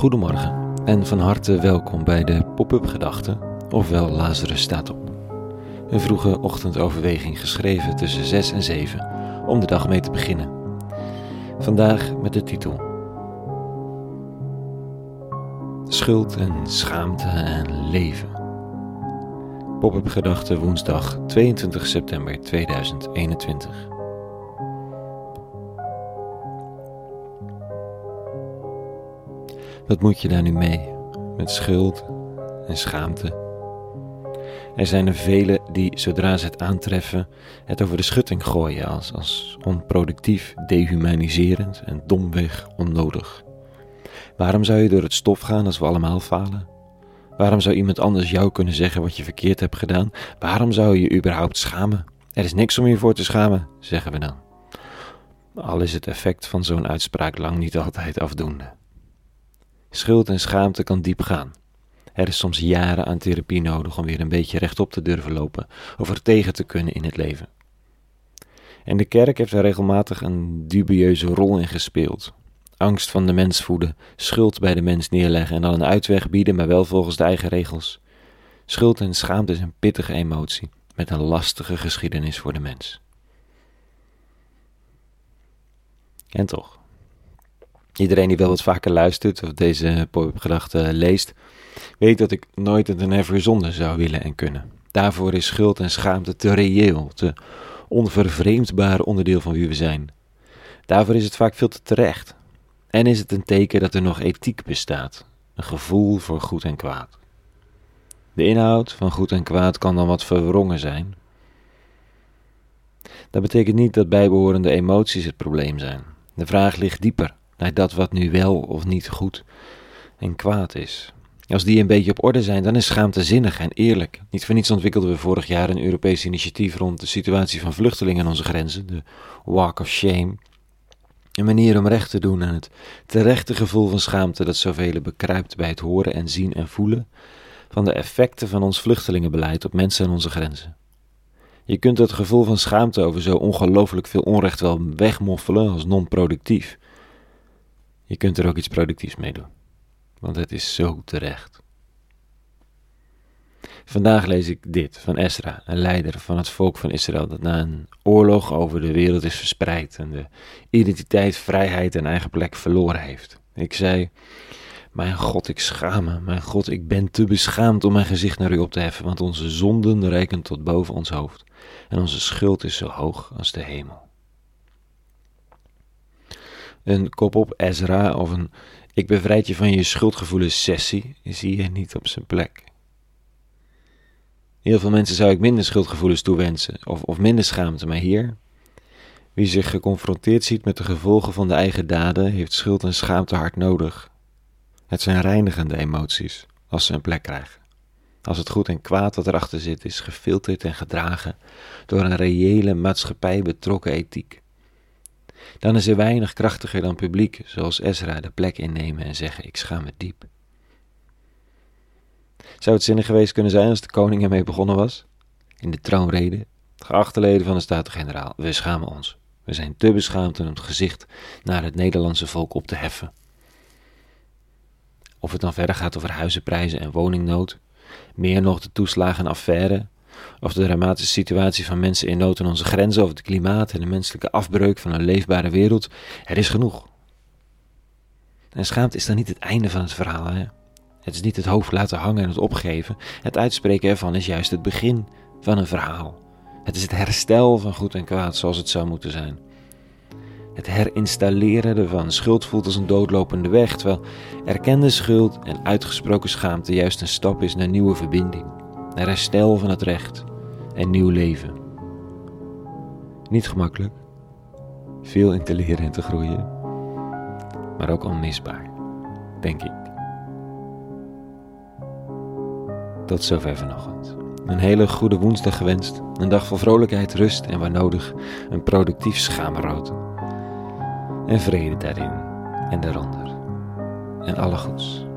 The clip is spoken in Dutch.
Goedemorgen en van harte welkom bij de Pop-up Gedachten, ofwel Lazarus staat op. Een vroege ochtendoverweging geschreven tussen 6 en 7 om de dag mee te beginnen. Vandaag met de titel Schuld en schaamte en leven. Pop-up Gedachten woensdag 22 september 2021. Wat moet je daar nu mee? Met schuld en schaamte. Er zijn er velen die, zodra ze het aantreffen, het over de schutting gooien als, als onproductief, dehumaniserend en domweg onnodig. Waarom zou je door het stof gaan als we allemaal falen? Waarom zou iemand anders jou kunnen zeggen wat je verkeerd hebt gedaan? Waarom zou je je überhaupt schamen? Er is niks om je voor te schamen, zeggen we dan. Al is het effect van zo'n uitspraak lang niet altijd afdoende. Schuld en schaamte kan diep gaan. Er is soms jaren aan therapie nodig om weer een beetje rechtop te durven lopen of er tegen te kunnen in het leven. En de kerk heeft er regelmatig een dubieuze rol in gespeeld. Angst van de mens voeden, schuld bij de mens neerleggen en dan een uitweg bieden, maar wel volgens de eigen regels. Schuld en schaamte is een pittige emotie met een lastige geschiedenis voor de mens. En toch. Iedereen die wel wat vaker luistert of deze gedachten leest, weet dat ik nooit het een never zonde zou willen en kunnen. Daarvoor is schuld en schaamte te reëel, te onvervreemdbaar onderdeel van wie we zijn. Daarvoor is het vaak veel te terecht. En is het een teken dat er nog ethiek bestaat, een gevoel voor goed en kwaad. De inhoud van goed en kwaad kan dan wat verwrongen zijn. Dat betekent niet dat bijbehorende emoties het probleem zijn. De vraag ligt dieper naar dat wat nu wel of niet goed en kwaad is. Als die een beetje op orde zijn, dan is schaamte zinnig en eerlijk. Niet voor niets ontwikkelden we vorig jaar een Europees initiatief rond de situatie van vluchtelingen aan onze grenzen, de Walk of Shame. Een manier om recht te doen aan het terechte gevoel van schaamte dat zoveel bekruipt bij het horen en zien en voelen van de effecten van ons vluchtelingenbeleid op mensen aan onze grenzen. Je kunt het gevoel van schaamte over zo ongelooflijk veel onrecht wel wegmoffelen als non-productief. Je kunt er ook iets productiefs mee doen, want het is zo terecht. Vandaag lees ik dit van Esra, een leider van het volk van Israël dat na een oorlog over de wereld is verspreid en de identiteit, vrijheid en eigen plek verloren heeft. Ik zei: Mijn God, ik schaam me. Mijn God, ik ben te beschaamd om mijn gezicht naar u op te heffen, want onze zonden reiken tot boven ons hoofd en onze schuld is zo hoog als de hemel een kop op Ezra of een ik bevrijd je van je schuldgevoelens sessie zie je niet op zijn plek. Heel veel mensen zou ik minder schuldgevoelens toewensen of, of minder schaamte, maar hier, wie zich geconfronteerd ziet met de gevolgen van de eigen daden, heeft schuld en schaamte hard nodig. Het zijn reinigende emoties als ze een plek krijgen. Als het goed en kwaad dat erachter zit is gefilterd en gedragen door een reële maatschappij betrokken ethiek dan is er weinig krachtiger dan publiek, zoals Ezra, de plek innemen en zeggen: Ik schaam me diep. Zou het zinnig geweest kunnen zijn als de koning ermee begonnen was? In de troonrede, geachte leden van de Staten-Generaal, we schamen ons. We zijn te beschaamd om het gezicht naar het Nederlandse volk op te heffen. Of het dan verder gaat over huizenprijzen en woningnood, meer nog de toeslagen en affaire, of de dramatische situatie van mensen in nood aan onze grenzen, of het klimaat en de menselijke afbreuk van een leefbare wereld. Er is genoeg. En schaamte is dan niet het einde van het verhaal. Hè? Het is niet het hoofd laten hangen en het opgeven. Het uitspreken ervan is juist het begin van een verhaal. Het is het herstel van goed en kwaad zoals het zou moeten zijn. Het herinstalleren ervan. Schuld voelt als een doodlopende weg, terwijl erkende schuld en uitgesproken schaamte juist een stap is naar nieuwe verbinding naar herstel van het recht en nieuw leven. Niet gemakkelijk, veel in te leren en te groeien, maar ook onmisbaar, denk ik. Tot zover vanochtend. Een hele goede woensdag gewenst. Een dag vol vrolijkheid, rust en waar nodig een productief schaamrood. En vrede daarin en daaronder. En alle goeds.